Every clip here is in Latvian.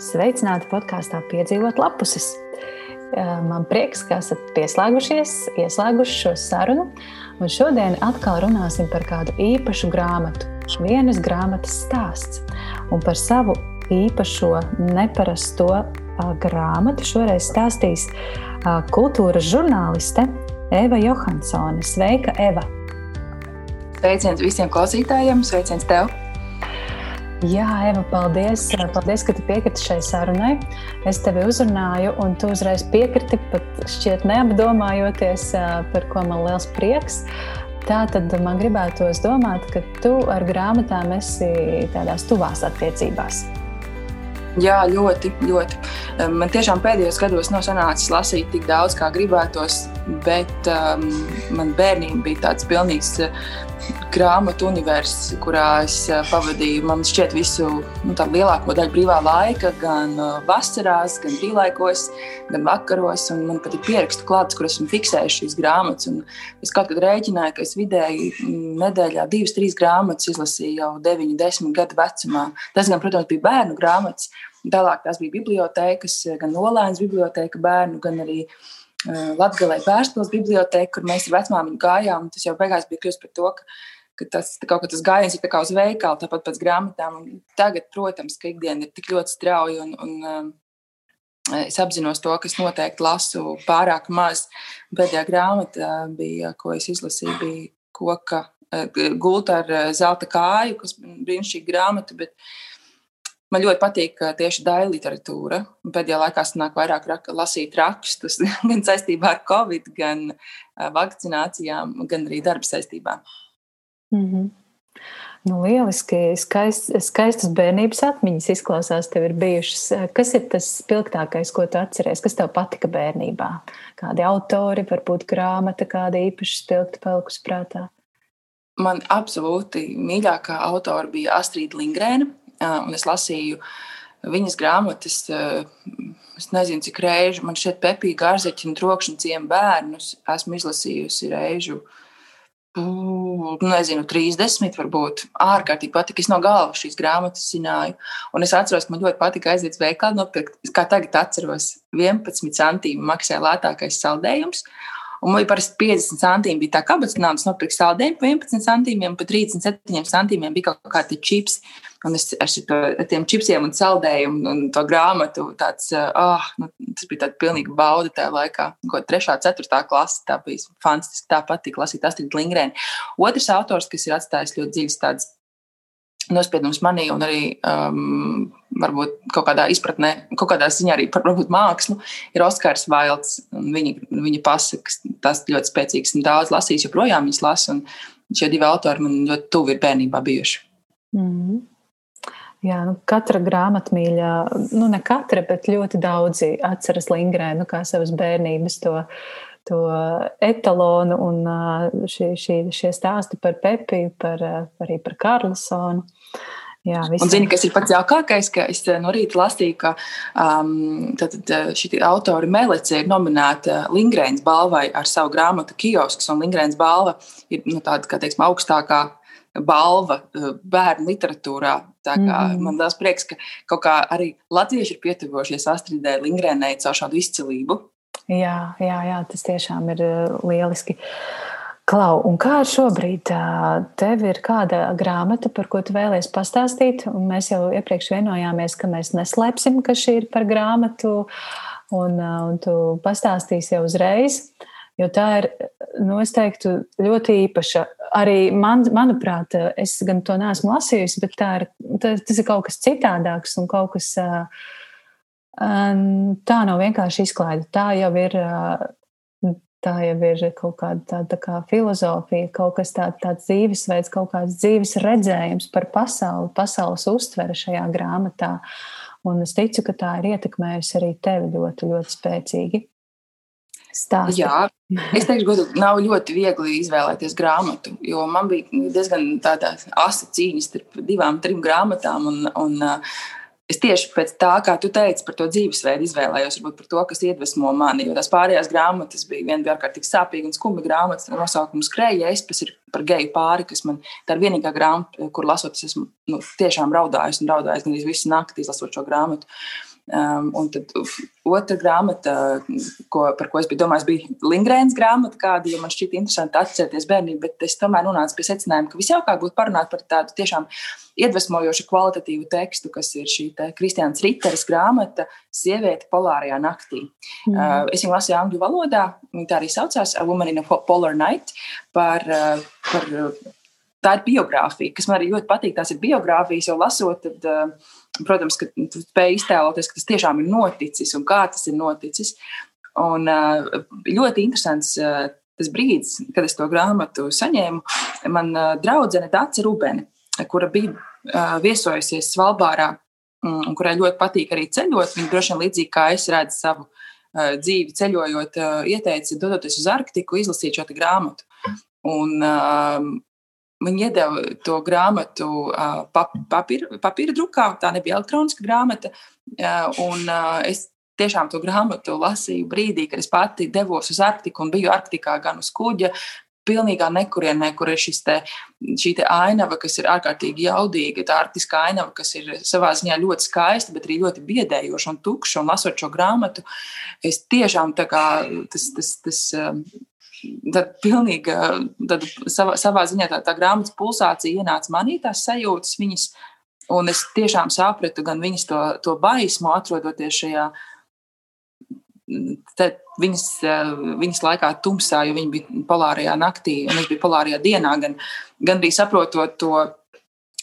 Sveicināti podkāstā Piedzīvot lapuses. Man prieks, ka esat pieslēgušies, ieslēguši šo sarunu. Un šodien atkal runāsim par kādu īpašu grāmatu. Vienas grāmatas stāsts. Un par savu īpašo, neparasto grāmatu šoreiz stāstīs kultūras žurnāliste Eva Johansone. Sveika, Eva! Sveiciens visiem klausītājiem, sveiciens tev! Jā, Eva, paldies. Paldies, ka tu piekriti šai sarunai. Es tevi uzrunāju, un tu uzreiz piekriti, pat šķiet neapdomājoties, par ko man liels prieks. Tā tad man gribētos domāt, ka tu ar grāmatām esi tādās tuvās attiecībās. Jā, ļoti, ļoti. Man tiešām pēdējos gados nav sanācis lasīt tik daudz, kā gribētos, bet um, man bērnība bija tāds pilnīgs grāmatu universs, kurā es eh, pavadīju, man šķiet, visu nu, lielāko daļu brīvā laika, gan eh, vasarās, gan brīvlaikos, gan vakaros. Man pat ir pierakstu klāts, kur esmu fiksējis šīs grāmatas. Un es kaut kad rēķināju, ka es vidēji mm, nedēļā divas, trīs grāmatas izlasīju jau 9, 10 gadu vecumā. Tas, gan, protams, bija bērnu grāmatas. Tālāk tās bija bibliotekas, gan Nolēnas biblioteka bērnu, gan arī uh, Latvijas Vēstures biblioteka, kur mēs ar vecmāmiņu gājām. Tas jau beigās bija kļuvis par to, ka ka tas kaut kā tas gājiens ir uz veikalu, tāpat pēc grāmatām. Un tagad, protams, ka ikdiena ir tik ļoti strauja un, un es apzinos to, ka es noteikti lasu pārāk maz. Pēdējā grāmata bija, ko es izlasīju, bija koka uh, gulta ar uh, zelta kāju, kas brīnišķīga grāmata. Bet, Man ļoti patīk tieši daļa literatūra. Pēdējā laikā es nāku vairāk rak lasīt rakstus, gan saistībā ar covid, gan vakcinācijām, gan arī darba saistībām. Mm -hmm. Nu, lieliski, skaists, skaistas bērnības atmiņas izklausās, tev ir bijušas. Kas ir tas spilgtākais, ko tu atceries? Kas tev patika bērnībā? Kādi autori, varbūt grāmata, kāda īpaši spilgta palikusi prātā? Man absolūti mīļākā autora bija Astrīda Lingrēna, un es lasīju viņas grāmatas. Es nezinu, cik reižu man šeit pepīja gārzeķi un trokšņa ciemu bērnus. Esmu izlasījusi reižu uh, nezinu, 30, varbūt ārkārtīgi patika. Es no galvas šīs grāmatas zināju. Un es atceros, ka man ļoti patika aiziet uz veikalu, nopirkt, kā tagad atceros, 11 centīmu maksāja lētākais saldējums. Un man parasti 50 centīmi, bija tā kabatas naudas nopirkt saldējumu par 11 centīmiem, pa 37 centīmiem bija kaut kādi čips. Un es ar, šito, ar tiem čipsiem un saldējumu un to grāmatu, tāds, oh, nu, tas bija tāds pilnīgi bauda tajā laikā. Ko trešā, ceturtā klase, tā bija fantastiski. Tā patīk lasīt Astrid Lingrēni. Otrs autors, kas ir atstājis ļoti dziļas tādas nospiedums manī un arī um, varbūt kaut kādā izpratnē, kaut kādā ziņā arī par varbūt, mākslu, ir Oskars Vailds. Viņa, viņa pasakas, tas ļoti spēcīgs un daudz lasījis, joprojām viņas lasa. Šie divi autori man ļoti tuvi ir bērnībā bijuši. Mm -hmm. Jā, nu, katra grāmatmīļa, nu ne katra, bet ļoti daudzi atceras Lingrēnu kā savas bērnības to, to etalonu un šī, šī, šie stāsti par Pepiju, par, arī par Karlsonu. Jā, visam. un zini, kas ir pats jaukākais, ka es no rīta lasīju, ka um, šī autora Melice ir nominēta Lingrēnas balvai ar savu grāmatu Kiosks, un Lingrēnas balva ir nu, tāda, kā teiksim, augstākā balva eh, bērnu literatūrā. Tā kā mm. man liekas, prieks, ka kaut kā arī latvieši ir pietuvojušies Astridē Lingrēnai caur šādu izcilību. Jā, jā, jā, tas tiešām ir eh, lieliski. Klau, un kā ar šobrīd? Tev ir kāda grāmata, par ko tu vēlies pastāstīt? Un mēs jau iepriekš vienojāmies, ka mēs neslēpsim, ka šī ir par grāmatu, un, un tu pastāstīsi jau uzreiz. Jo tā ir, nu, es teiktu, ļoti īpaša arī man, manuprāt, es gan to neesmu lasījusi, bet ir, tas ir kaut kas citādāks un kaut kas tā nav vienkārši izklaide. Tā jau ir. Tā jau ir kaut kāda tāda tā kā filozofija, kaut kas tāds tāds dzīvesveids, kaut kāds dzīves redzējums par pasauli, pasaules uztvere šajā grāmatā. Un es ticu, ka tā ir ietekmējusi arī tevi ļoti, ļoti spēcīgi. Stāsti. Jā, es teikšu, ka nav ļoti viegli izvēlēties grāmatu, jo man bija diezgan tāda asa cīņa starp divām, trim grāmatām. Un, un, Es tieši pēc tā, kā tu teici par to dzīvesveidu, izvēlējos varbūt par to, kas iedvesmo mani. Jo tās pārējās grāmatas bija viena bija ārkārtīgi sāpīga un skumja grāmata. Nosaukums Kreja Espas ir par geju pāri, kas man tā ir vienīgā grāmata, kur lasot, es esmu nu, tiešām raudājis un raudājis gan visu nakti, izlasot šo grāmatu. Um, un tad otra grāmata, ko, par ko es biju domājis, bija Lingrēnas grāmata, kāda, jo man šķiet interesanti atcerēties bērnību, bet es tomēr nonācu pie secinājuma, ka visjaukāk būtu parunāt par tādu tiešām iedvesmojošu kvalitatīvu tekstu, kas ir šī Kristiāns Riteres grāmata Sieviete polārajā naktī. Mm. Uh, es viņu lasīju angļu valodā, viņa tā arī saucās A Woman in a Polar Night par, uh, par tā ir biogrāfija, kas man arī ļoti patīk. Tās ir biogrāfijas, jo lasot, tad, eh, protams, ka tu spēj iztēloties, ka tas tiešām ir noticis un kā tas ir noticis. Un eh, ļoti interesants eh, tas brīdis, kad es to grāmatu saņēmu. Man draudzene Dāca Rubene, kura bija viesojusies Svalbārā mm, un kurai ļoti patīk arī ceļot, viņa droši vien līdzīgi kā es redzu savu dzīvi ceļojot, ieteica, dodoties uz Arktiku, izlasīt šo grāmatu. Un, Viņi iedeva to grāmatu papīra, papīra drukā, tā nebija elektroniska grāmata. Un es tiešām to grāmatu lasīju brīdī, kad es pati devos uz Arktiku un biju Arktikā gan uz kuģa. Pilnīgā nekurienē, kur ir te, šī te ainava, kas ir ārkārtīgi jaudīga, tā arktiskā ainava, kas ir savā ziņā ļoti skaista, bet arī ļoti biedējoša un tukša. Un lasot šo grāmatu, es tiešām kā tas, tas, tas tad pilnīgi tad savā, savā ziņā tā, tā grāmatas pulsācija ienāca manī, tās sajūtas viņas, un es tiešām sapratu gan viņas to, to baismu, atrodoties šajā. Tad viņas, viņas laikā tumsā, jo viņi bija polārajā naktī, un es biju polārajā dienā, gan, gan arī saprotot to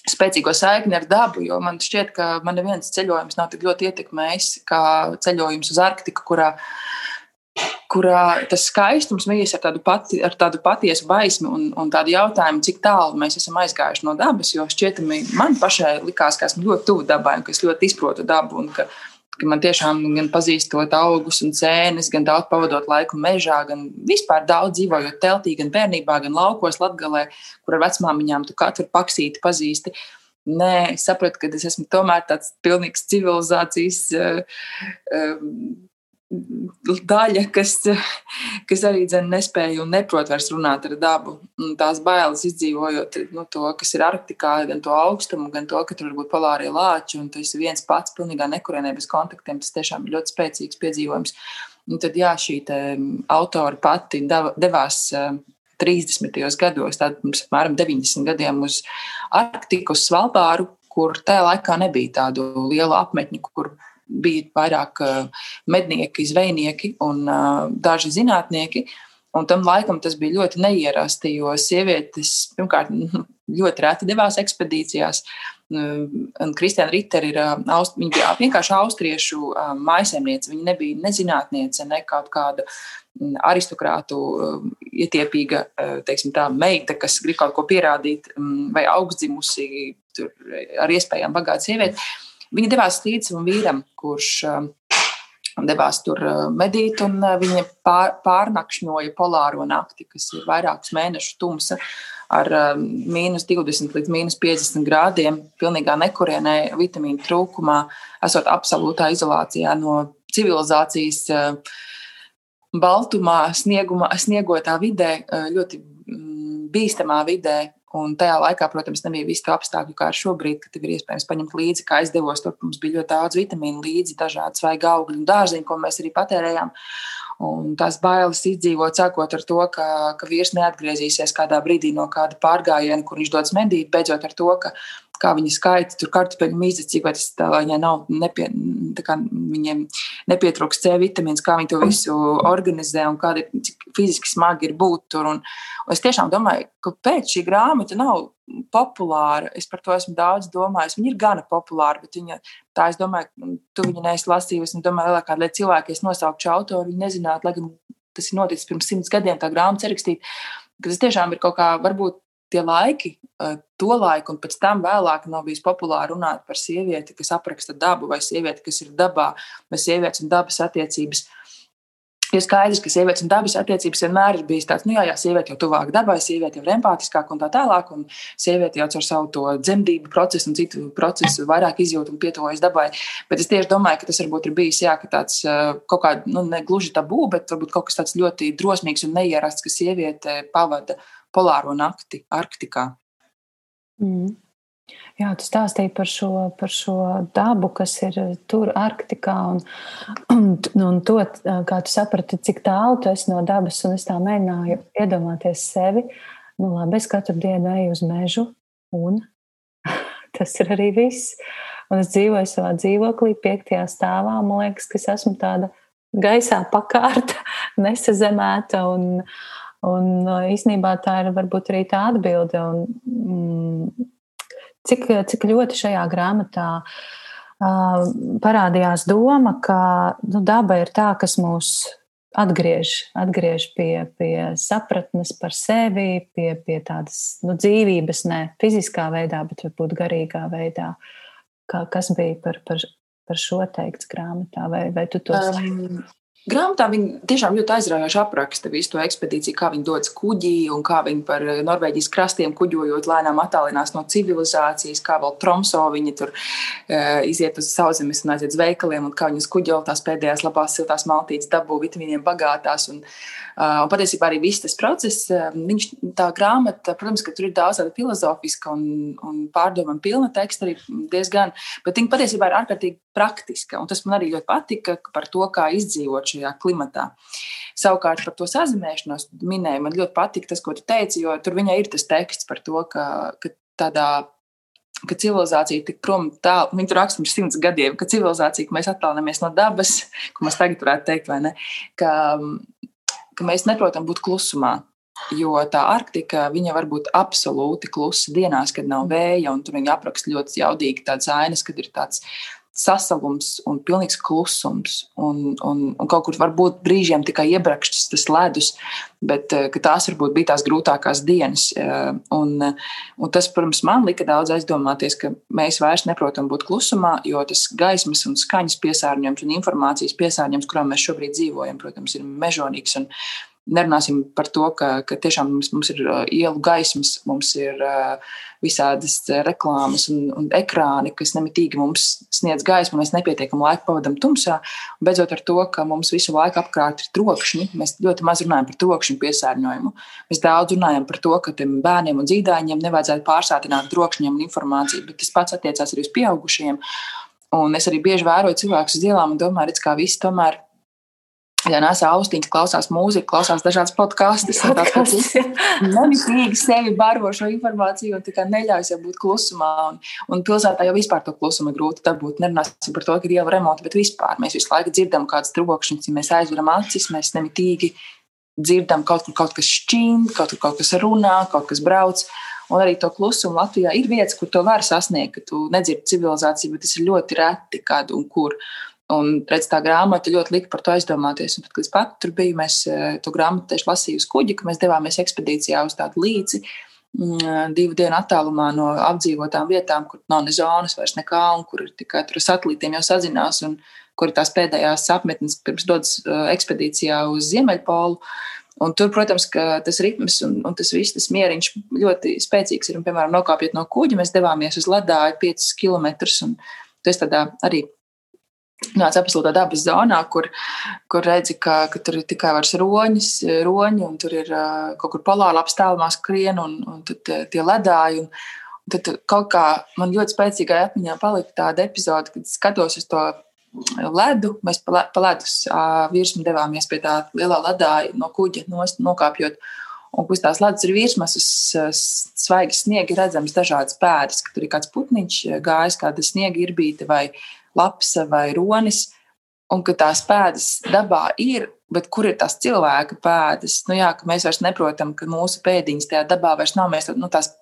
spēcīgo saikni ar dabu, jo man šķiet, ka man neviens ceļojums nav tik ļoti ietekmējis kā ceļojums uz Arktiku, kurā uh, kurā tas skaistums mijas ar tādu, pati, ar tādu patiesu baismi un, un tādu jautājumu, cik tālu mēs esam aizgājuši no dabas. Jo šķietami man pašai likās, ka esmu ļoti tuvu dabai un ka es ļoti izprotu dabu. Un, ka, ka man tiešām gan pazīstot augus un cēnes, gan daudz pavadot laiku mežā, gan vispār daudz dzīvojot teltī, gan bērnībā, gan laukos, latgalē, kur ar vecmāmiņām tu katru paksīti pazīsti. Nē, es sapratu, ka es esmu tomēr tāds pilnīgs civilizācijas uh, uh, daļa, kas, kas arī dzen, nespēja un neprot vairs runāt ar dabu. Un tās bailes izdzīvojot nu, to, kas ir Arktikā, gan to augstumu, gan to, ka tur var būt polārie lāči, un tas ir viens pats, pilnīgā nekurienē bez kontaktiem. Tas tiešām ir ļoti spēcīgs piedzīvojums. Un tad, jā, šī autora pati devās 30. gados, tad pirms apmēram 90 gadiem uz Arktiku, uz Svalbāru, kur tajā laikā nebija tādu lielu apmetņu, kur bija vairāk eh, mednieki, zvejnieki un eh, daži zinātnieki. Un tam laikam tas bija ļoti neierasti, jo sievietes pirmkārt ļoti reti devās ekspedīcijās. Kristiāna Ritter ir aust, bija vienkārši austriešu maisaimniece. Viņa nebija ne zinātniece, ne kaut kāda aristokrātu ietiepīga teiksim, tā, meita, kas grib kaut ko pierādīt, vai augstdzimusi ar iespējām bagāta sieviete. Viņa devās līdzi savam vīram, kurš um, devās tur uh, medīt, un uh, viņa pār, pārnakšņoja polāro nakti, kas ir vairākus mēnešus tumsa, ar um, mīnus 20 līdz mīnus 50 grādiem, pilnīgā nekurienē, vitamīnu trūkumā, esot absolūtā izolācijā no civilizācijas. Uh, baltumā, sniegumā, sniegotā vidē, ļoti mm, bīstamā vidē, Un tajā laikā, protams, nebija visu to apstākļu, kā ar šobrīd, kad ir iespējams paņemt līdzi, kā aizdevos. Tur mums bija ļoti daudz vitamīnu, līdzi dažādi svaigi augļi un dārziņi, ko mēs arī patērējām. Un tās bailes izdzīvot, sākot ar to, ka, ka vīrs neatgriezīsies kādā brīdī no kāda pārgājiena, kur viņš dodas medīt, beidzot ar to, ka kā viņi skaita tur kartupeļu mīzes, cik vai tas tā, viņai nav, nepie, kā viņiem nepietrūks C vitamīns, kā viņi to visu organizē un kādi, cik fiziski smagi ir būt tur. Un, un es tiešām domāju, ka pēc šī grāmata nav populāra. Es par to esmu daudz domājis. Viņa ir gana populāra, bet viņa, tā es domāju, tu viņu neesi lasījusi. Es domāju, lielākā daļa cilvēku, es nosaukšu autoru, viņi nezinātu, lai gan tas ir noticis pirms simts gadiem, tā grāmata ir rakstīta. Tas tiešām ir kaut kā, varbūt tie laiki, eh, to laiku, un pēc tam vēlāk nav bijis populāri runāt par sievieti, kas apraksta dabu, vai sievieti, kas ir dabā, vai sievietes un dabas attiecības. Ir skaidrs, ka sievietes un dabas attiecības vienmēr ir bijis tāds, nu jā, jā sieviete jau tuvāk dabai, sieviete jau ir empātiskāka un tā tālāk, un sieviete jau ar savu to dzemdību procesu un citu procesu vairāk izjūt un pietuvojas dabai. Bet es tieši domāju, ka tas varbūt ir bijis, jā, ka tāds eh, kaut kā, nu, ne gluži tabū, bet varbūt kaut kas tāds ļoti drosmīgs un neierasts, ka sieviete pavada polāro nakti Arktikā. Mm. Jā, tu stāstīji par šo, par šo dabu, kas ir tur, Arktikā. Un, un, un to, kā tu saprati, cik tālu tu esi no dabas. Un es tā mēģināju iedomāties sevi. Nu, labi, es katru dienu eju uz mežu, un tas ir arī viss. Un es dzīvoju savā dzīvoklī, piektajā stāvā. Man liekas, ka es esmu tāda gaisā pakārta, nesazemēta. Un, un īsnībā tā ir varbūt arī tā atbilde. Un, mm, cik, cik ļoti šajā grāmatā uh, parādījās doma, ka nu, daba ir tā, kas mūs atgriež, atgriež pie, pie sapratnes par sevi, pie, pie tādas nu, dzīvības, ne fiziskā veidā, bet varbūt garīgā veidā. Kā, kas bija par, par, par šo teikts grāmatā, vai, vai tu to um, Grāmatā viņi tiešām ļoti aizraujoši apraksta visu to ekspedīciju, kā viņi dodas kuģī un kā viņi par eh, Norvēģijas krastiem kuģojot lēnām attālinās no civilizācijas, kā vēl Tromso viņi tur uh, iziet uz sauszemes un aiziet uz veikaliem un kā viņi uz kuģo tās pēdējās labās siltās maltītes dabū vitamīniem bagātās. Un, uh, un patiesībā arī viss tas process, uh, viņš, tā grāmata, protams, ka tur ir daudz tāda filozofiska un, un pārdomām pilna teksta arī diezgan, bet viņa patiesībā ir ārkārtīgi praktiska. Un tas man arī ļoti patika par to, kā izdzīvot šajā klimatā. Savukārt par to sazināšanos minēju, man ļoti patīk tas, ko tu teici, jo tur viņai ir tas teksts par to, ka, ka tādā ka civilizācija tik prom tālu, viņi tur raksta pirms simts gadiem, ka civilizācija, ka mēs attālinamies no dabas, ko mēs tagad varētu teikt, vai ne, ka, ka mēs neprotam būt klusumā. Jo tā Arktika, viņa var būt absolūti klusa dienās, kad nav vēja, un tur viņa apraksta ļoti jaudīgi tādas ainas, kad ir tāds sasalums un pilnīgs klusums. Un, un, un kaut kur varbūt brīžiem tikai iebrakšķis tas ledus, bet eh, tās varbūt bija tās grūtākās dienas. Eh, un, un tas, protams, man lika daudz aizdomāties, ka mēs vairs neprotam būt klusumā, jo tas gaismas un skaņas piesārņojums un informācijas piesārņojums, kurā mēs šobrīd dzīvojam, protams, ir mežonīgs. Un, Nerunāsim par to, ka, ka tiešām mums, mums ir uh, ielu gaismas, mums ir uh, visādas reklāmas un, un ekrāni, kas nemitīgi mums sniedz gaismu, mēs nepietiekami laiku pavadām tumsā. Beidzot ar to, ka mums visu laiku apkārt ir trokšņi, mēs ļoti maz runājam par trokšņu piesārņojumu. Mēs daudz runājam par to, ka bērniem un dzīdaiņiem nevajadzētu pārsātināt trokšņiem un informāciju, bet tas pats attiecās arī uz pieaugušiem. Un es arī bieži vēroju cilvēkus uz ielām un domāju, kā visi tomēr Ja nesa austiņas, klausās mūziku, klausās dažādas podkāstus, tad tāds nemitīgi sevi baro šo informāciju un tikai neļauj sev būt klusumā. Un, un pilsētā jau vispār to klusumu grūti dabūt. Nerunāsim par to, ka ir jau remonti, bet vispār mēs visu laiku dzirdam kādas trokšņas, ja mēs aizveram acis, mēs nemitīgi dzirdam kaut kur kaut kas šķīnd, kaut kur kaut kas runā, kaut kas brauc. Un arī to klusumu Latvijā ir vietas, kur to var sasniegt, ka tu nedzirdi civilizāciju, bet tas ir ļoti reti, kad un kur. Un redz, tā grāmata ļoti lika par to aizdomāties. Un tad, kad es pat tur biju, mēs eh, to grāmatu tieši lasījām uz kuģa, ka mēs devāmies ekspedīcijā uz tādu līci. Mm, divu dienu attālumā no apdzīvotām vietām, kur nav ne zonas, vairs nekā, un kur ir tikai tur satelītiem jau sazinās, un kur ir tās pēdējās apmetnes, pirms dodas eh, ekspedīcijā uz Ziemeļpolu. Un tur, protams, tas ritms un, un tas viss, tas mieriņš ļoti spēcīgs ir. Un, piemēram, nokāpjot no kuģa, mēs devāmies uz ledāju 5 km. Tas tādā arī Nāc absolūtā dabas zonā, kur, kur redzi, ka, ka tur ir tikai vairs roņas, roņi, un tur ir kaut kur polāra apstāvumā skrien, un, un tie ledāji. Un, un tad kaut kā man ļoti spēcīgā atmiņā palika tāda epizode, kad skatos uz to ledu. Mēs pa ledus virsmu devāmies pie tā lielā ledāja no kuģa nost, nokāpjot. Un uz tās ledus ir virsmas, svaigas sniega, redzams dažādas pēdas, ka tur ir kāds putniņš gājis, kāda sniega irbīte vai lapsa vai ronis, un ka tās pēdas dabā ir, bet kur ir tās cilvēka pēdas? Nu, jā, ka mēs vairs neprotam, ka mūsu pēdiņas tajā dabā vairs nav. Mēs, nu, tās,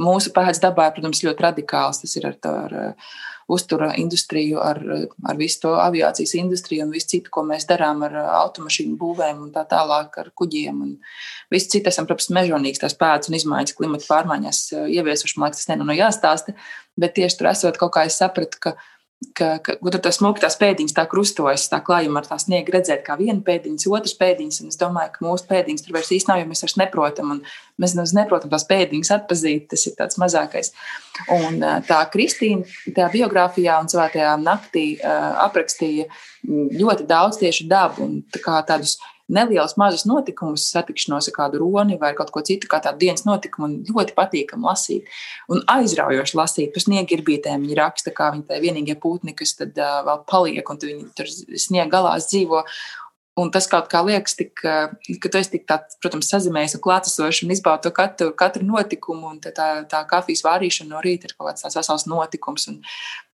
mūsu pēdas dabā, protams, ļoti radikāls. Tas ir ar, to, ar uh, uztura industriju, ar, ar visu to aviācijas industriju un visu citu, ko mēs darām ar uh, automašīnu būvēm un tā tālāk ar kuģiem. Viss cits esam, protams, mežonīgs tās pēdas un izmaiņas klimata pārmaiņās uh, ieviesuši. Man liekas, tas nenonu jāstāsta, bet tieši tur esot kaut kā es sapratu, ka ka, ka tur tas smuki tās pēdiņas tā krustojas, tā klājuma ar tā sniegu redzēt, kā viena pēdiņas, otras pēdiņas. Es domāju, ka mūsu pēdiņas tur vairs īsti nav, jo mēs vairs neprotam, un mēs neprotam tās pēdiņas atpazīt. Tas ir tāds mazākais. Un tā Kristīna tajā biogrāfijā un savā tajā naktī aprakstīja ļoti daudz tieši dabu un tā tādus nelielus mazus notikumus, satikšanos ar kādu roni vai kaut ko citu, kā tādu dienas notikumu, un ļoti patīkami lasīt. Un aizraujoši lasīt par sniega irbītēm. Viņi raksta, kā viņi tie vienīgie putni, kas tad uh, vēl paliek, un viņi tur sniega galās dzīvo. Un tas kaut kā liekas, tik, ka tu esi tik, tā, protams, sazinājies un klātesošs un izbaudi to katru, katru notikumu. Un tā, tā kafijas vārīšana no rīta ir kaut kāds tāds vesels notikums. Un,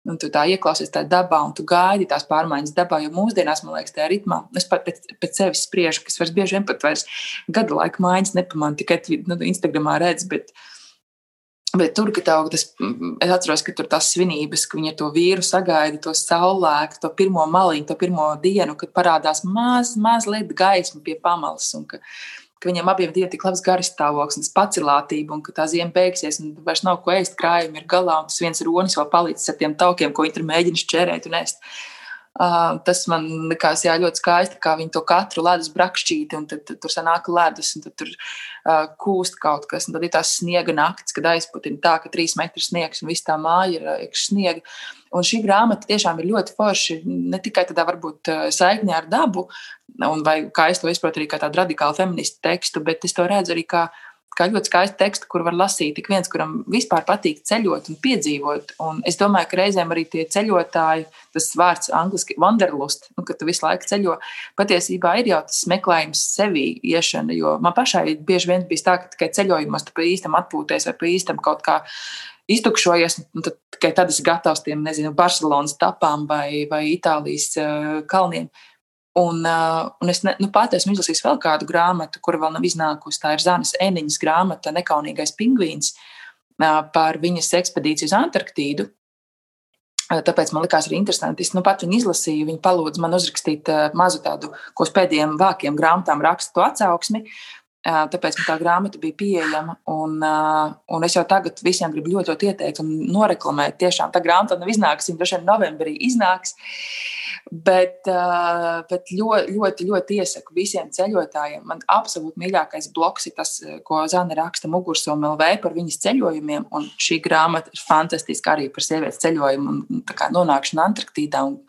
un tu tā ieklausies tajā dabā, un tu gaidi tās pārmaiņas dabā. Jo mūsdienās, man liekas, tajā ritmā, es pat pēc, pēc sevis spriežu, kas vairs bieži vien pat vairs gada laika maiņas nepamanu, tikai nu, Instagramā redz. Bet, Bet tur, kad tev tas, es atceros, ka tur tās svinības, ka viņi ar to vīru sagaida, to saulēku, to pirmo maliņu, to pirmo dienu, kad parādās maz, mazliet gaisma pie pamalas. Un ka, ka viņiem abiem ir tik labs garstāvoklis, pacilātība, un ka tā ziema beigsies, un vairs nav ko ēst, krājumi ir galā, un tas viens ronis vēl palicis ar tiem taukiem, ko viņi tur mēģina šķērēt un ēst. Uh, tas man likās jā, ļoti skaisti, kā viņi to katru ledus brakšķīti, un tad, tad tur sanāk ledus, un tad tur kūst kaut kas, un tad ir tās sniega naktis, kad aizputina tā, ka trīs metri sniegs, un viss tā māja ir iekš sniega. Un šī grāmata tiešām ir ļoti forši, ne tikai tādā varbūt saikņā ar dabu, un vai kā es to izprotu arī kā tādu radikālu feministu tekstu, bet es to redzu arī kā kā ļoti skaistu tekstu, kur var lasīt ik viens, kuram vispār patīk ceļot un piedzīvot. Un es domāju, ka reizēm arī tie ceļotāji, tas vārds angļuiski wanderlust, nu, ka tu visu laiku ceļo, patiesībā ir jau tas meklējums sevī iešana, jo man pašai bieži vien bija tā, ka tikai ceļojumos tu pa īstam atpūties vai pa īstam kaut kā iztukšojies, un tad, tikai tad esi gatavs tiem, nezinu, Barcelonas tapām vai, vai Itālijas uh, kalniem. Un, uh, un es ne, nu, pat esmu izlasījis vēl kādu grāmatu, kur vēl nav iznākusi. Tā ir Zanas Eniņas grāmata, Nekaunīgais pingvīns, uh, par viņas ekspedīciju uz Antarktīdu. Uh, tāpēc man likās arī interesanti. Es nu, pat viņu izlasīju. Viņa palūdza man uzrakstīt uh, mazu tādu, ko uz pēdējiem vākiem grāmatām rakstu atsauksmi. Tāpēc man tā grāmata bija pieejama. Un, un es jau tagad visiem gribu ļoti, ļoti ieteikt un noreklamēt. Tiešām tā grāmata nav iznākusi. Droši vien novembrī iznāks. Bet, bet ļoti, ļoti, ļoti iesaku visiem ceļotājiem. Man absolūti mīļākais bloks ir tas, ko Zana raksta Mugursoma LV par viņas ceļojumiem. Un šī grāmata ir fantastiska arī par sievietes ceļojumu un nonākšanu Antarktīdā. Un,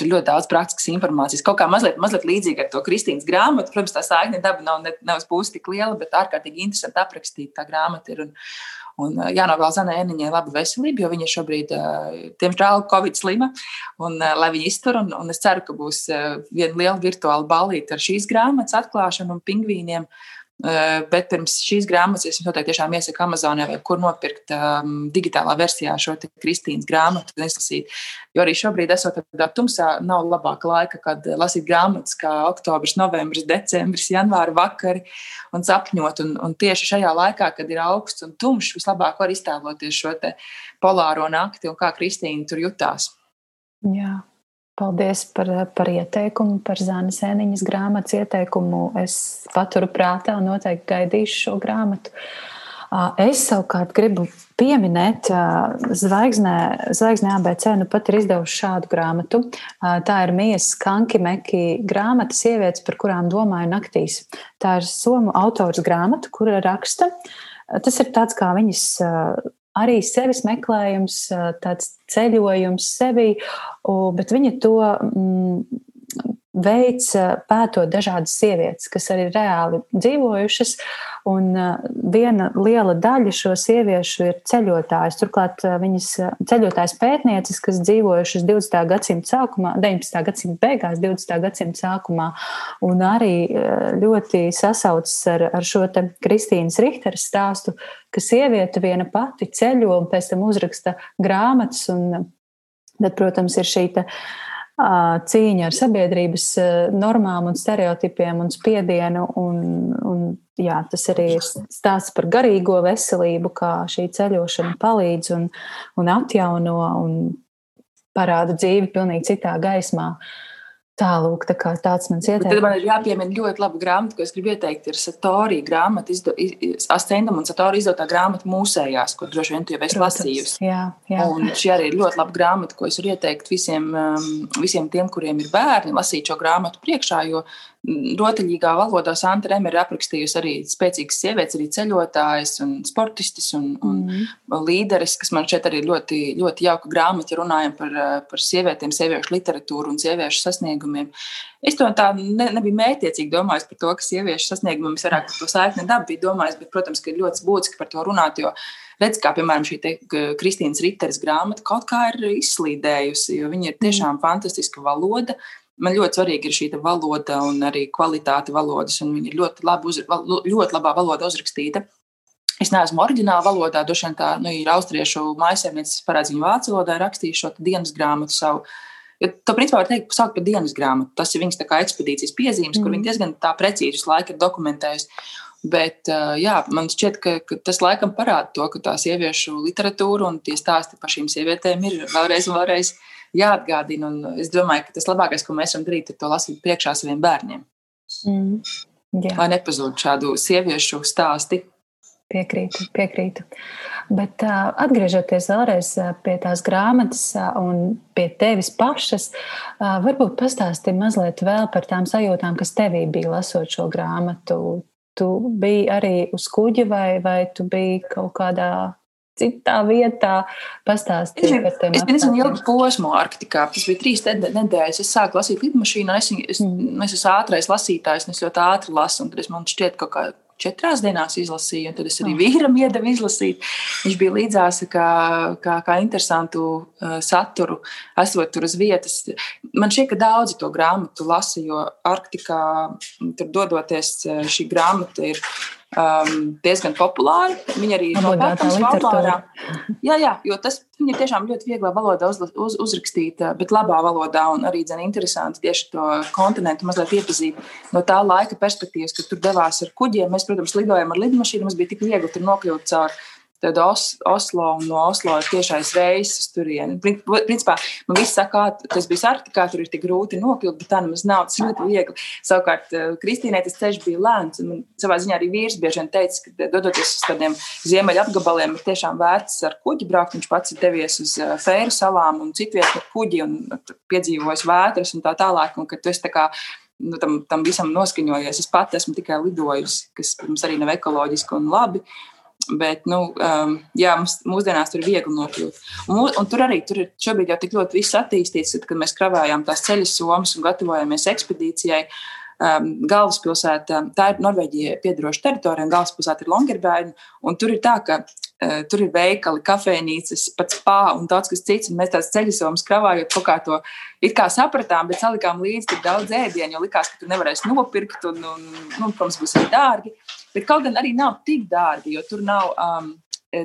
Tur ļoti daudz praktiskas informācijas. Kaut kā mazliet, mazliet līdzīga ar to Kristīnas grāmatu. Protams, tā saikne daba nav, ne, nav pusi tik liela, bet ārkārtīgi interesanti aprakstīta tā grāmata ir. Un, Un jānovēl Zanai Eniņai laba veselība, jo viņa šobrīd, diemžēl, Covid slima, un lai viņa iztur, un, un es ceru, ka būs viena liela virtuāla balīta ar šīs grāmatas atklāšanu un pingvīniem. Eh, bet pirms šīs grāmatas es noteikti tiešām iesaku Amazonē, vai kur nopirkt um, digitālā versijā šo Kristīnas grāmatu un izlasīt. Jo arī šobrīd, esot tādā tumsā, nav labāka laika, kad lasīt grāmatas kā oktobris, novembris, decembris, janvāra vakari un sapņot. Un, un tieši šajā laikā, kad ir augsts un tumšs, vislabāk var iztēloties šo polāro nakti un kā Kristīna tur jutās. Jā. Paldies par, par ieteikumu, par Zānes Ēniņas grāmatas ieteikumu. Es paturu prātā noteikti gaidīšu šo grāmatu. Es savukārt gribu pieminēt, Zvaigznē, Zvaigznē ABC nu pat ir izdevusi šādu grāmatu. Tā ir Mijas Kankimeki grāmata Sievietes, par kurām domāju naktīs. Tā ir somu autors grāmata, kura raksta. Tas ir tāds kā viņas arī sevis meklējums, tāds ceļojums sevi, bet viņa to mm, veids, pētot dažādas sievietes, kas arī reāli dzīvojušas. Un viena liela daļa šo sieviešu ir ceļotājas. Turklāt viņas ceļotājas pētnieces, kas dzīvojušas 20. gadsimta sākumā, 19. gadsimta beigās, 20. gadsimta sākumā, un arī ļoti sasaucas ar, ar šo Kristīnas Richteres stāstu, ka sieviete viena pati ceļo un pēc tam uzraksta grāmatas. Un, tad, protams, ir šī cīņa ar sabiedrības normām un stereotipiem un spiedienu. Un, un, jā, tas arī ir stāsts par garīgo veselību, kā šī ceļošana palīdz un, un atjauno un parāda dzīvi pilnīgi citā gaismā. Uh, Tālūk, tā kā tāds mans ieteikums. Tad man ir jāpiemina ļoti laba grāmata, ko es gribu ieteikt. Ir Satori grāmata, izdo, Astendam un Satori izdotā grāmata mūsējās, ko droši vien tu jau esi lasījusi. Jā, jā. Un šī arī ir ļoti laba grāmata, ko es varu ieteikt visiem, um, visiem tiem, kuriem ir bērni, lasīt šo grāmatu priekšā, jo rotaļīgā valodā Santa Reme ir aprakstījusi arī spēcīgas sievietes, arī ceļotājas un sportistis un, un mm. līderis, kas man šeit arī ļoti, ļoti jauka grāmata, ja runājam par, par sievietēm, sieviešu literatūru un sieviešu sasniegumiem. Es to tā ne, nebiju mētiecīgi domājis par to, ka sieviešu sasniegumiem es vairāk par to saikni dabu biju domājis, bet, protams, ka ir ļoti būtiski par to runāt, jo redz, kā piemēram šī Kristīnas Riteres grāmata kaut kā ir izslīdējusi, jo viņa ir tiešām fantastiska valoda man ļoti svarīga ir šī valoda un arī kvalitāte valodas, un viņa ir ļoti, labi uz, ļoti labā valodā uzrakstīta. Es neesmu oriģinālā valodā, droši vien tā nu, ir austriešu maisaimniece, parādz viņu vācu valodā, rakstīju šo dienas grāmatu savu. Jo to principā var teikt, saukt par dienas grāmatu. Tas ir viņas ekspedīcijas piezīmes, mm. kur viņi diezgan tā precīzi visu laiku ir dokumentējusi. Bet jā, man šķiet, ka, ka tas laikam parāda to, ka tā sieviešu literatūra un tie stāsti par šīm sievietēm ir vēlreiz un vēlreiz jāatgādina. Un es domāju, ka tas labākais, ko mēs varam darīt, ir to lasīt priekšā saviem bērniem. Mm, jā. Lai nepazūd šādu sieviešu stāstu. Piekrītu, piekrītu. Bet uh, atgriežoties vēlreiz pie tās grāmatas uh, un pie tevis pašas, uh, varbūt pastāsti mazliet vēl par tām sajūtām, kas tevī bija lasot šo grāmatu. Tu biji arī uz kuģa vai, vai tu biji kaut kādā citā vietā. Pastāstiet par tiem. Es diezgan ilgu posmu Arktikā. Tas bija trīs nedēļas. Es sāku lasīt lidmašīnu, un es, es, mm. es esmu ātrais lasītājs, un es ļoti ātri lasu. Tad man šķiet, ka kaut kā četrās dienās izlasīju, un tad es arī oh. vīram iedevu izlasīt. Viņš bija līdzās kā, kā, kā interesantu uh, saturu, esot tur uz vietas. Man šķiet, ka daudzi to grāmatu lasa, jo Arktikā tur dodoties šī grāmata ir um, diezgan populāri. Viņa arī ir nopērkama Svalbārā. Jā, jā, jo tas viņa tiešām ļoti vieglā valodā uz, uz, uzrakstīta, bet labā valodā un arī dzen, interesanti tieši to kontinentu mazliet iepazīt no tā laika perspektīvas, kad tur devās ar kuģiem. Mēs, protams, lidojam ar lidmašīnu, mums bija tik viegli tur nokļūt caur tad Os, Oslo un no Oslo ir tiešais reizes uz turieni. Principā man viss saka, ka tas bija Arktikā, tur ir tik grūti nokļūt, bet tā nemaz nav. Tas ļoti viegli. Savukārt Kristīnai tas ceļš bija lēns. Un savā ziņā arī vīrs bieži vien teica, ka dodoties uz tādiem ziemeļa apgabaliem ir tiešām vērts ar kuģi braukt. Viņš pats ir devies uz Fēru salām un citvietu ar kuģi un piedzīvojis vētras un tā tālāk. Un, kā nu, tam, tam visam noskaņojies. Es pati esmu tikai lidojusi, kas, protams, arī nav ekoloģiski un labi. Uh, Bet, nu, um, jā, mums, mūsdienās tur ir viegli nokļūt. Un, un tur arī tur ir šobrīd jau tik ļoti viss attīstīts, kad mēs kravējām tās ceļu somas un gatavojamies ekspedīcijai. Um, galvaspilsēta, tā ir Norvēģijai piedaroša teritorija, un galvaspilsēta ir Longerberga. Tur ir tā, ka Uh, tur ir veikali, kafejnīcas, pats spā un daudz kas cits. Un mēs tās ceļojumus kravājot, kaut kā to it kā sapratām, bet salikām līdzi tik daudz ēdienu, jo likās, ka tur nevarēs nopirkt, un, un nu, protams, būs arī dārgi. Bet kaut gan arī nav tik dārgi, jo tur nav. Um,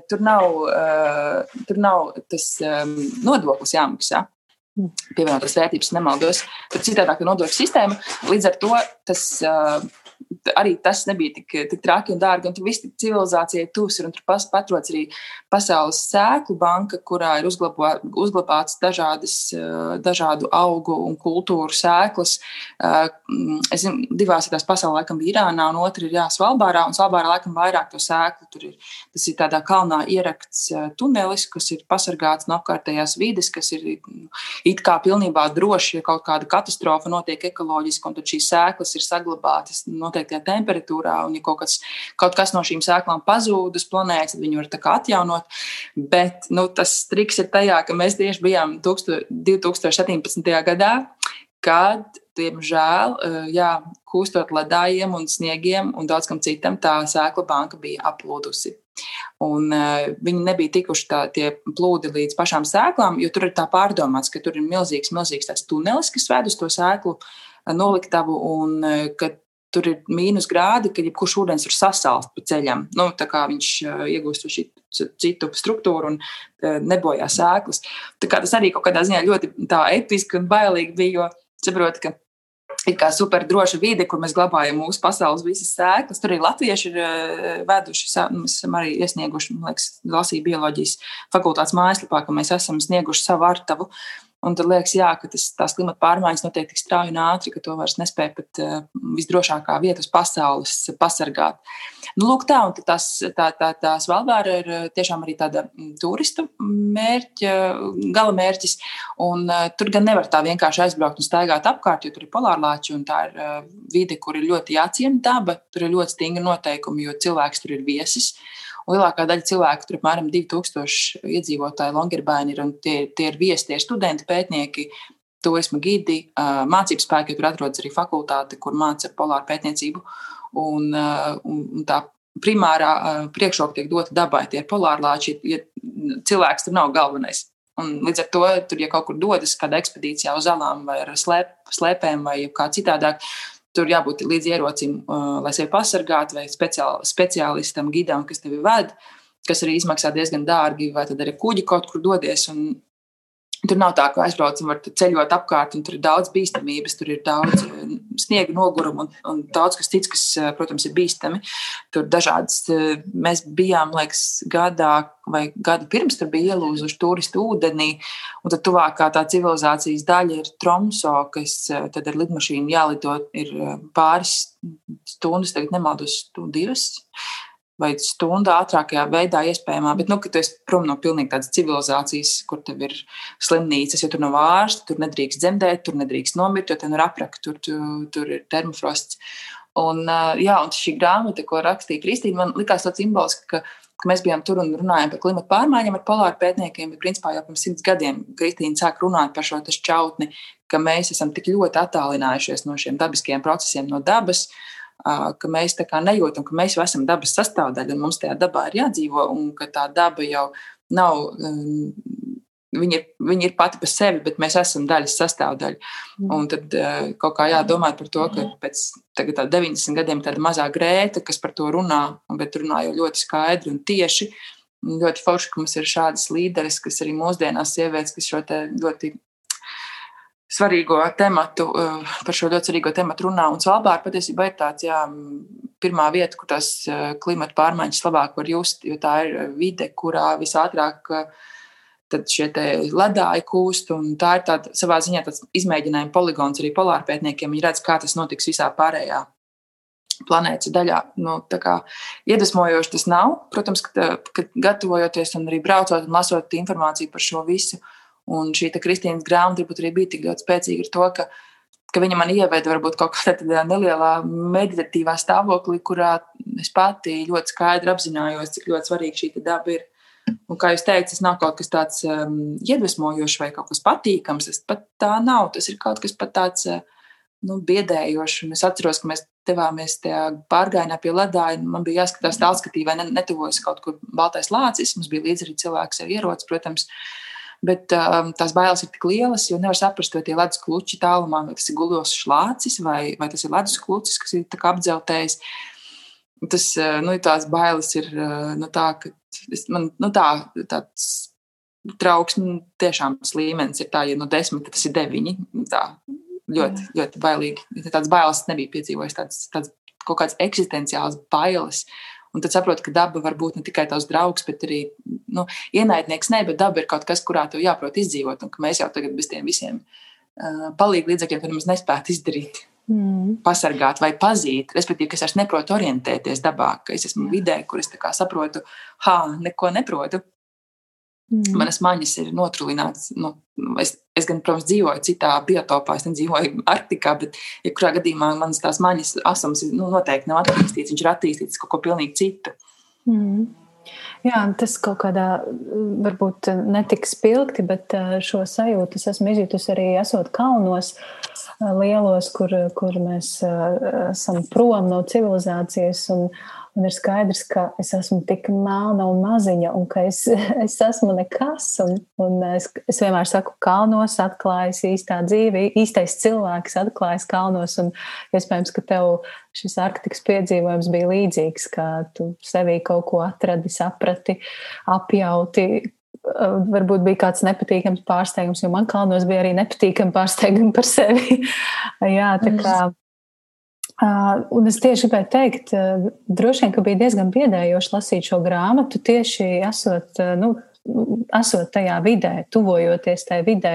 Tur nav, uh, tur nav tas um, nodoklis jāmaksā pievienotās vērtības nemaldos. Tad citādāk ir nodokļu sistēma. Līdz ar to tas uh, arī tas nebija tik, tik traki un dārgi. Un tur viss civilizācijai tūs ir. Un tur pas, patrodas arī Pasaules sēklu banka, kurā ir uzglabā, uzglabāts dažādas, eh, dažādu augu un kultūru sēklas. Eh, es zinu, divās tās pasaulē laikam bija Irānā, un otra ir jā, Svalbārā. Un Svalbārā laikam vairāk to sēklu. Tur ir, tas ir tādā kalnā ierakts eh, tunelis, kas ir pasargāts no apkārtējās vides, kas ir it kā pilnībā droši, ja kaut kāda katastrofa notiek ekoloģiski, un tad šīs sēklas ir saglabātas noteiktajā temperatūrā, un ja kaut kas, kaut kas no šīm sēklām pazūd uz planētas, tad viņi var atjaunot. Bet nu, tas triks ir tajā, ka mēs tieši bijām 2017. gadā, kad, diemžēl, eh, jā, kūstot ledājiem un sniegiem un daudz kam citam, tā sēkla banka bija aplūdusi. Un, uh, viņi nebija tikuši tā, tie plūdi līdz pašām sēklām, jo tur ir tā pārdomāts, ka tur ir milzīgs, milzīgs tunelis, kas ved uz to sēklu noliktavu, un uh, ka tur ir mīnus grādi, ka jebkurš ūdens var sasālt pa ceļam. Nu, tā kā viņš iegūst šī citu struktūru un nebojā sēklas. Tas arī kaut kādā ziņā ļoti episki un bailīgi bija, jo saprotu, ka ir kā super droša vide, kur mēs glabājam mūsu pasaules visas sēklas. Tur arī latvieši ir veduši, mēs esam arī iesnieguši, man liekas, lasīju bioloģijas fakultātes mājaslapā, ka mēs esam snieguši savu artavu. Un tad liekas, jā, ka tas, tās klimata pārmaiņas notiek tik strauji un ātri, ka to vairs nespēja pat uh, visdrošākā vieta uz pasaules pasargāt. Nu, lūk, tā, un tās, tā, tā, tā Svalbāra ir tiešām arī tāda mm, turistu mērķa, gala mērķis. Un, uh, tur gan nevar tā vienkārši aizbraukt un staigāt apkārt, jo tur ir polārlāči un tā ir uh, vide, kur ir ļoti jāciena daba. Tur ir ļoti stingri noteikumi, jo cilvēks tur ir viesis. Lielākā daļa cilvēku, tur apmēram 2000 iedzīvotāji Longyearbyen ir, un tie, tie ir viesi, tie ir studenti, pētnieki, turisma gidi, mācību spēki, tur atrodas arī fakultāte, kur māca polāru pētniecību. Un, un, tā primārā priekšroka tiek dota dabai, tie ir polārlāči, ja cilvēks tur nav galvenais. Un līdz ar to, tur, ja kaut kur dodas kādā ekspedīcijā uz zālām vai ar slēp, slēpēm vai kā citādāk, Tur jābūt līdz ierocim, uh, lai sevi pasargātu, vai speciāl, speciālistam, gidam, kas tevi ved, kas arī izmaksā diezgan dārgi, vai tad arī kuģi kaut kur dodies. Un, Tur nav tā, ka aizbraucam, var ceļot apkārt, un tur ir daudz bīstamības, tur ir daudz eh, sniega nogurumu un, un daudz kas cits, kas, eh, protams, ir bīstami. Tur dažādas, eh, mēs bijām, liekas, gadā vai gadu pirms tur bija ielūzuši turistu ūdenī, un tad tuvākā tā civilizācijas daļa ir Tromso, kas tad ar lidmašīnu jālido ir pāris stundas, tagad nemaldos, divas vai stundu ātrākajā veidā iespējamā, bet, nu, ka tu esi prom no pilnīgi tādas civilizācijas, kur tev ir slimnīcas, jo tur nav ārsta, tur nedrīkst dzemdēt, tur nedrīkst nomirt, jo tev ir apraka, tur, tur, tur ir termofrosts. Un, jā, un šī grāmata, ko rakstīja Kristīna, man likās tāds simboliski, ka, ka mēs bijām tur un runājām par klimatu pārmaiņām ar polāru pētniekiem, bet principā jau pirms simts gadiem Kristīna sāk runāt par šo čautni, ka mēs esam tik ļoti attālinājušies no šiem dabiskajiem procesiem, no dabas, uh, ka mēs tā kā nejūtam, ka mēs jau esam dabas sastāvdaļa un mums tajā dabā ir jādzīvo, un ka tā daba jau nav. Viņa ir, viņa ir pati par sevi, bet mēs esam daļas sastāvdaļa. Mm. Un tad kaut kā jādomā par to, ka pēc tagad, 90 gadiem tāda mazā grēta, kas par to runā, bet runā jau ļoti skaidri un tieši. Ļoti forši, ka mums ir šādas līderes, kas arī mūsdienās sievietes, kas šo ļoti svarīgo tematu, eh, par šo ļoti svarīgo tematu runā. Un Svalbāra patiesībā ir tāds, jā, pirmā vieta, kur tās eh, klimata pārmaiņas labāk var just, jo tā ir vide, kurā visātrāk eh, tad šie ledāji kūst. Tā ir tāda, savā ziņā tāds izmēģinājuma poligons arī polārpētniekiem. Viņi redz, kā tas notiks visā pārējā planētas daļā. Nu, kā, iedvesmojoši tas nav. Protams, ka, ka gatavojoties un arī braucot un lasot informāciju par šo visu, uh, Un šī Kristīnas grāmata arī bija tik ļoti spēcīga ar to, ka, ka viņa man ieveda varbūt kaut kādā nelielā meditatīvā stāvoklī, kurā es pati ļoti skaidri apzinājos, cik ļoti svarīga šī daba ir. Un, kā jūs teicat, tas nav kaut kas tāds um, iedvesmojošs vai kaut kas patīkams. Tas pat tā nav. Tas ir kaut kas tāds uh, nu, biedējošs. Es atceros, ka mēs devāmies tajā pārgājienā pie ledāja. Man bija jāskatās tālskatī, vai netuvojas kaut kur baltais lācis. Mums bija līdzi arī cilvēks ar ieroci, protams. Uh, Bet um, tās bailes ir tik lielas, jo nevar saprast, vai tie ledus kluči tālumā, vai tas ir guļos šlācis, vai, vai tas ir ledus klucis, kas ir apdzeltējis. Tas, uh, nu, tās bailes ir uh, nu, tā, ka es, man, nu, tā, tāds trauksme tiešām līmenis ir tā, ja no desmit tas ir deviņi. Tā, ļoti, ļoti bailīgi. Tādas bailes nebija piedzīvojis, tādas, tādas kaut kādas eksistenciālas bailes. Uh, Un tad saproti, ka daba var būt ne tikai tavs draugs, bet arī nu, ienaidnieks. Nē, bet daba ir kaut kas, kurā tev jāprot izdzīvot, un ka mēs jau tagad bez tiem visiem uh, palīdzības līdzekļiem nemaz nespētu izdarīt. Mm. Pasargāt vai pazīt, respektīvi, ka es vairs neprotu orientēties dabā, ka es esmu vidē, kur es saprotu, ha, neko neprotu. Mm. Manas maņas ir notrūlinātas. Nu, es, es gan, protams, dzīvoju citā biotopā, es nedzīvoju Arktikā, bet, ja kurā gadījumā manas tās maņas asums nu, noteikti nav attīstīts, viņš ir attīstīts kaut ko pilnīgi citu. Mm. Jā, tas kaut kādā varbūt netik spilgti, bet šo sajūtu es esmu izjutusi arī esot kalnos lielos, kur, kur mēs esam prom no civilizācijas. Un, Un ir skaidrs, ka es esmu tik melna un maziņa, un ka es, es esmu nekas. Un, un es, es vienmēr saku, ka kalnos atklājas īstā dzīve, īstais cilvēks atklājas kalnos. Un iespējams, ka tev šis arktikas piedzīvojums bija līdzīgs, ka tu sevī kaut ko atradi, saprati, apjauti, varbūt bija kāds nepatīkams pārsteigums, jo man kalnos bija arī nepatīkami pārsteigumi par sevi. Jā, tā kā Uh, un es tieši gribēju teikt, droši vien, ka bija diezgan biedējoši lasīt šo grāmatu, tieši esot nu, esot tajā vidē, tuvojoties tajā vidē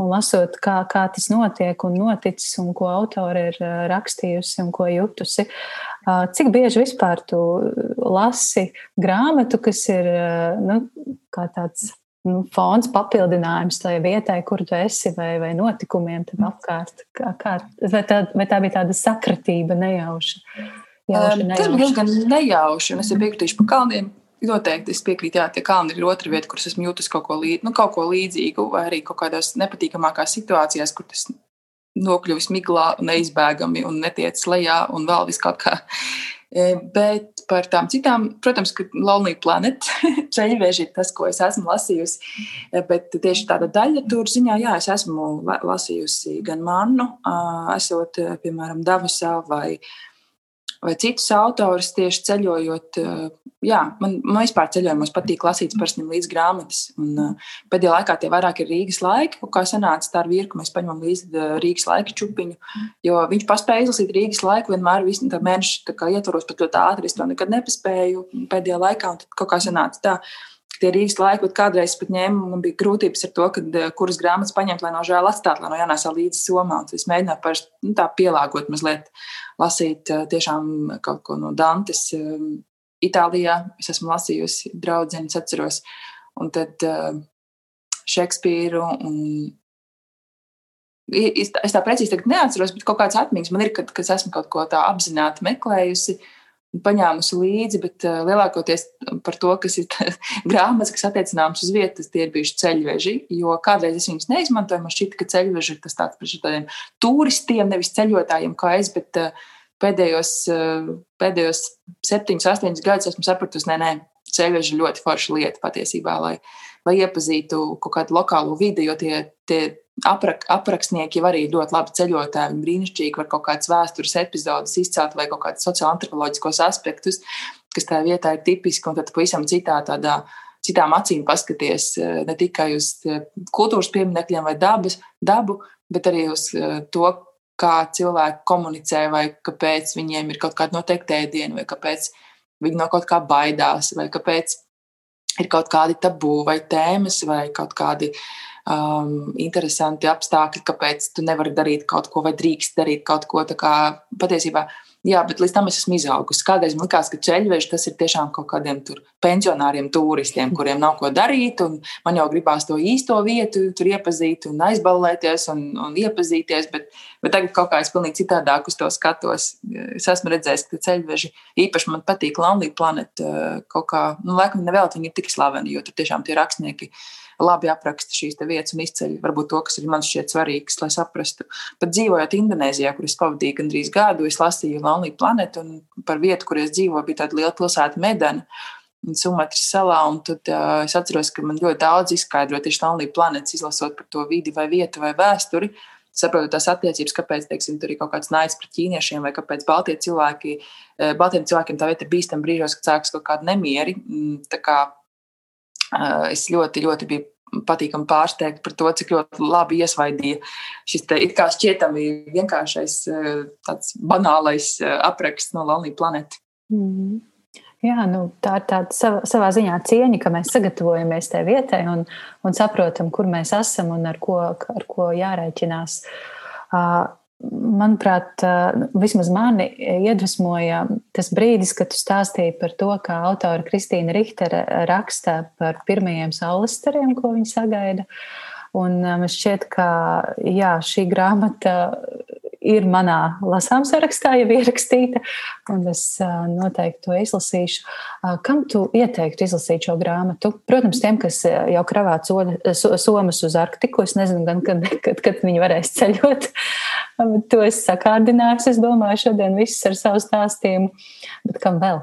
un lasot, kā, kā tas notiek un noticis un ko autori ir rakstījusi un ko jutusi. Cik bieži vispār tu lasi grāmatu, kas ir nu, tāds nu, fons papildinājums tai vietai, kur tu esi, vai, vai notikumiem tam apkārt? Kā, kā, vai, tā, vai tā bija tāda sakratība nejauša? Jauši, nejauši. Tas bija diezgan nejauši, un es piekritīšu par kalniem. Noteikti es piekrītu, jā, tie kalni ir otra vieta, kur esmu jūtis kaut ko, līd, nu, kaut ko līdzīgu, vai arī kaut kādās nepatīkamākās situācijās, kur tas nokļuvis miglā neizbēgami un netiec lejā un vēl vis kaut kā. Bet par tām citām, protams, ka Lonely Planet ceļveži ir tas, ko es esmu lasījusi. Bet tieši tāda daļa tur ziņā, jā, es esmu lasījusi gan Mannu, esot, piemēram, Davosā vai vai citus autors tieši ceļojot. Eh, jā, man, man vispār ceļojumos patīk lasīt parasti līdzi grāmatas. Un, eh, pēdējā laikā tie vairāk ir Rīgas laiki, kā sanāca tā ar virkni. Mēs paņemam līdzi eh, Rīgas laika čupiņu, jo viņš paspēja izlasīt Rīgas laiku vienmēr visu mēnešu ietvaros pat ļoti ātri. Es to nekad nepaspēju pēdējā laikā, un tad kaut kā sanāca tā tie Rīgas laiki, bet kādreiz pat ņēmu, man bija grūtības ar to, kad, kuras grāmatas paņemt, lai no žēl atstātu, lai no jānēsā līdzi somā. Es mēģināju parasti nu, tā pielāgot mazliet, lasīt tiešām kaut ko no Dantes. Itālijā es esmu lasījusi draudzenes, atceros, un tad Šekspīru un Es tā precīzi neatceros, bet kaut kāds atmiņas man ir, kad, kad esmu kaut ko tādu apzināti meklējusi. Uh, paņēmusi līdzi, bet uh, lielākoties par to, kas ir grāmatas, kas attiecināmas uz vietas, tie ir bijuši ceļveži. Jo kādreiz es viņus neizmantoju, man šķita, ka ceļveži ir tas tāds priekš tādiem turistiem, nevis ceļotājiem kā es, bet uh, pēdējos, uh, pēdējos septiņus, astoņus gadus esmu sapratusi, nē, nē, ceļveži ir ļoti forša lieta patiesībā, lai, lai iepazītu kaut kādu lokālo vidi, jo tie, tie aprak, aprakstnieki jau arī ļoti labi ceļotāji. Viņi brīnišķīgi var kaut kādas vēstures epizodes izcelt vai kaut kādus sociālo-antropoloģiskos aspektus, kas tajā vietā ir tipiski, un tad pavisam citā tādā. Citām acīm paskaties eh, ne tikai uz eh, kultūras pieminekļiem vai dabas, dabu, bet arī uz eh, to, kā cilvēki komunicē, vai kāpēc viņiem ir kaut kāda noteikta ēdiena, vai kāpēc viņi no kaut kā baidās, vai kāpēc ir kaut kādi tabū vai tēmas, vai kaut kādi um, interesanti apstākļi, kāpēc tu nevari darīt kaut ko vai drīkst darīt kaut ko. Patiesībā Jā, bet līdz tam es esmu izaugusi. Kādreiz man likās, ka ceļveži tas ir tiešām kaut kādiem tur pensionāriem, turistiem, kuriem nav ko darīt. Man jau gribās to īsto vietu, tur iepazīt un aizballēties un, un iepazīties. Bet, bet tagad kaut kā es pilnīgi citādāk uz to skatos. Es esmu redzējis, ka ceļveži īpaši man patīk Lonely Planet. Kaut kā, nu, laikam, nevēl viņi ir tik slaveni, jo tur tiešām tie rakstnieki ir labi apraksta šīs vietas un izceļ varbūt to, kas arī man šķiet svarīgs, lai saprastu. Pat dzīvojot Indonēzijā, kur es pavadīju gandrīz gadu, es lasīju Lonely Planet, un par vietu, kur es dzīvoju, bija tāda liela pilsēta Medana. Sumatras salā, un tad uh, es atceros, ka man ļoti daudz izskaidroja tieši Lonely Planet, izlasot par to vidi vai vietu vai vēsturi. Saprotu tās attiecības, kāpēc teiksim, tur ir kaut kāds naids pret ķīniešiem, vai kāpēc Baltijas cilvēki, Baltiem cilvēkiem tā vieta ir bīstama brīžos, kad sākas kaut kādi nemieri. Mm, tā kā es ļoti, ļoti biju patīkami pārsteigta par to, cik ļoti labi iesvaidīja šis te it kā šķietami vienkāršais, tāds banālais apraksts no Lonely Planet. Mm -hmm. Jā, nu, tā ir tāda savā, savā ziņā cieņa, ka mēs sagatavojamies tajā vietai un, un saprotam, kur mēs esam un ar ko, ar ko jārēķinās. Uh, Manuprāt, vismaz mani iedvesmoja tas brīdis, kad tu stāstīji par to, kā autora Kristīna Richtere raksta par pirmajiem saulestariem, ko viņa sagaida. Un man šķiet, ka jā, šī grāmata ir manā lasām sarakstā jau ierakstīta, un es noteikti to izlasīšu. Kam tu ieteiktu izlasīt šo grāmatu? Protams, tiem, kas jau kravā somas uz Arktiku, es nezinu, gan, kad, kad, kad viņi varēs ceļot. To es sakārdināšu, es domāju, šodien viss ar savu stāstījumu, bet kam vēl?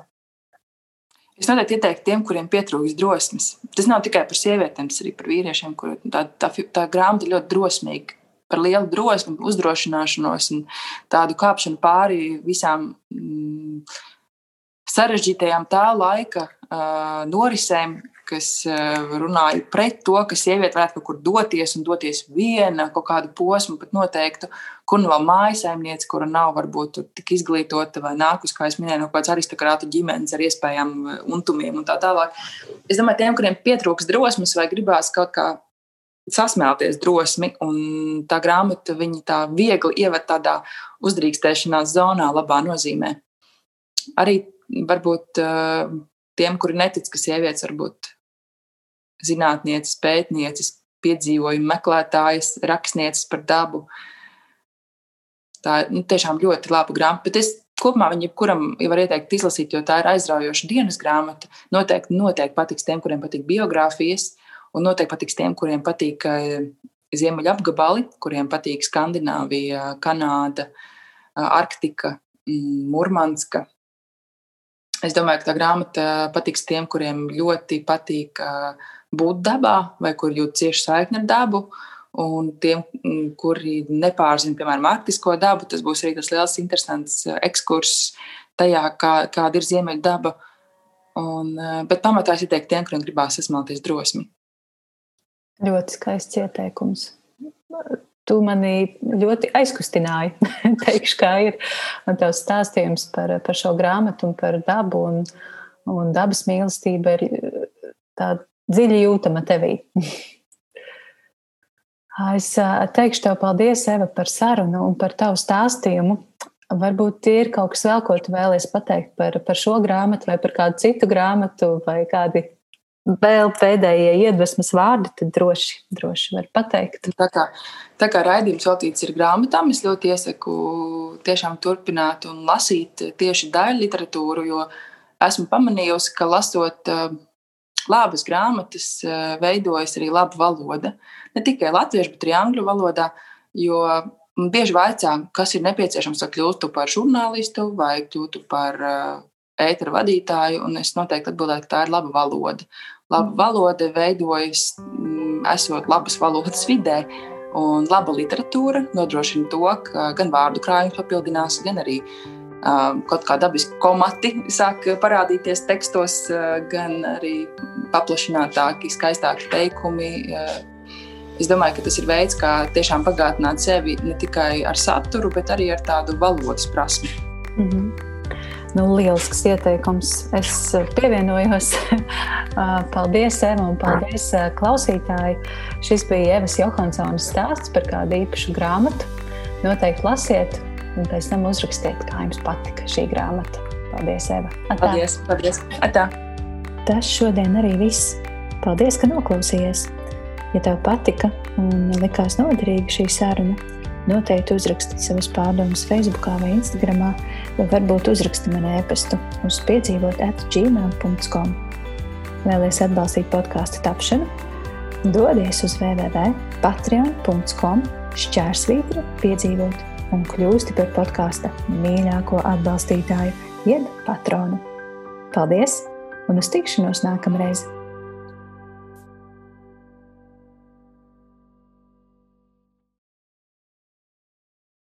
Es noteikti ieteiktu tiem, kuriem pietrūkst drosmes. Tas nav tikai par sievietēm, tas arī par vīriešiem, kuriem tā, tā, tā grāmata ļoti drosmīga par lielu drosmi, uzdrošināšanos un tādu kāpšanu pāri visām mm, sarežģītajām tā laika uh, norisēm, kas runāja pret to, ka sieviete varētu kaut kur doties un doties viena, kaut kādu posmu pat noteiktu, kur nu vēl mājasēmniece, kura nav varbūt tik izglītota vai nākus, kā es minēju, no kādas aristokrāta ģimenes ar iespējām untumiem un tā tālāk. Es domāju, tiem, kuriem pietrūks drosmes vai gribās kaut kā sasmelties drosmi, un tā grāmata viņa tā viegli ievada tādā uzdrīkstēšanās zonā, labā nozīmē. Arī varbūt uh, tiem, kuri netic, ka sievietes var būt zinātnieces, pētnieces, piedzīvojumu meklētājas, rakstnieces par dabu. Tā ir nu, tiešām ļoti laba grāmata. Bet es kopumā viņam, jebkuram, var ieteikt izlasīt, jo tā ir aizraujoša dienas grāmata. Noteikti, noteikti patiks tiem, kuriem patīk biogrāfijas. Un noteikti patiks tiem, kuriem patīk eh, ziemeļa apgabali, kuriem patīk Skandināvija, Kanāda, eh, Arktika, mm, Murmanska. Es domāju, ka tā grāmata patiks tiem, kuriem ļoti patīk eh, būt dabā vai kur jūt cieši saikni ar dabu. Un tiem, mm, kuri nepārzina, piemēram, arktisko dabu, tas būs arī tas liels, interesants ekskurss tajā, kā, kāda ir ziemeļa daba. Un, bet pamatā es ieteiktu tiem, kuriem gribās sasmalties drosmi. Ļoti skaists ieteikums. Tu mani ļoti aizkustināji. Teikšu, kā ir. Man tavs stāstījums par, par šo grāmatu un par dabu un, un dabas mīlestību ir tā dziļi jūtama tevī. Es teikšu tev paldies, Eva, par sarunu un par tavu stāstījumu. Varbūt ir kaut kas vēl, ko tu vēlies pateikt par, par šo grāmatu vai par kādu citu grāmatu vai kādi vēl pēdējie iedvesmas vārdi, tad droši, droši var pateikt. Tā kā, tā kā raidījums veltīts ir grāmatām, es ļoti iesaku tiešām turpināt un lasīt tieši daļu literatūru, jo esmu pamanījusi, ka lasot labas grāmatas, uh, veidojas arī laba valoda. Ne tikai latviešu, bet arī angļu valodā, jo bieži vaicā, kas ir nepieciešams, lai kļūtu par žurnālistu vai kļūtu par uh, ēteru vadītāju, un es noteikti atbildētu, ka tā ir laba valoda. Laba mm. valoda veidojas, mm, esot labas valodas vidē, un laba literatūra nodrošina to, ka gan vārdu krājums papildinās, gan arī uh, kaut kā dabiski komati sāk parādīties tekstos, gan arī paplašinātāki, skaistāki teikumi. Es domāju, ka tas ir veids, kā tiešām bagātināt sevi ne tikai ar saturu, bet arī ar tādu valodas prasmi. Mm -hmm. Nu, lielisks ieteikums. Es pievienojos. paldies, Eva, un paldies, klausītāji. Šis bija Evas Johanssonas stāsts par kādu īpašu grāmatu. Noteikti lasiet, un pēc tam uzrakstiet, kā jums patika šī grāmata. Paldies, Eva. Atā. Paldies, paldies. Atā. Tas šodien arī viss. Paldies, ka noklausījies. Ja tev patika un likās noderīga šī saruna, Noteikti uzrakstiet savas pārdomas Facebook vai Instagram, vai varbūt uzrakstiet man e-pastu uz piedzīvot atgmail.com. Vēlaties atbalstīt podkāstu tapšanu? Dodies uz www.patreon.com šķērsvītra piedzīvot un kļūsti par podkāsta mīļāko atbalstītāju, jeb patronu. Paldies un uz tikšanos nākamreiz!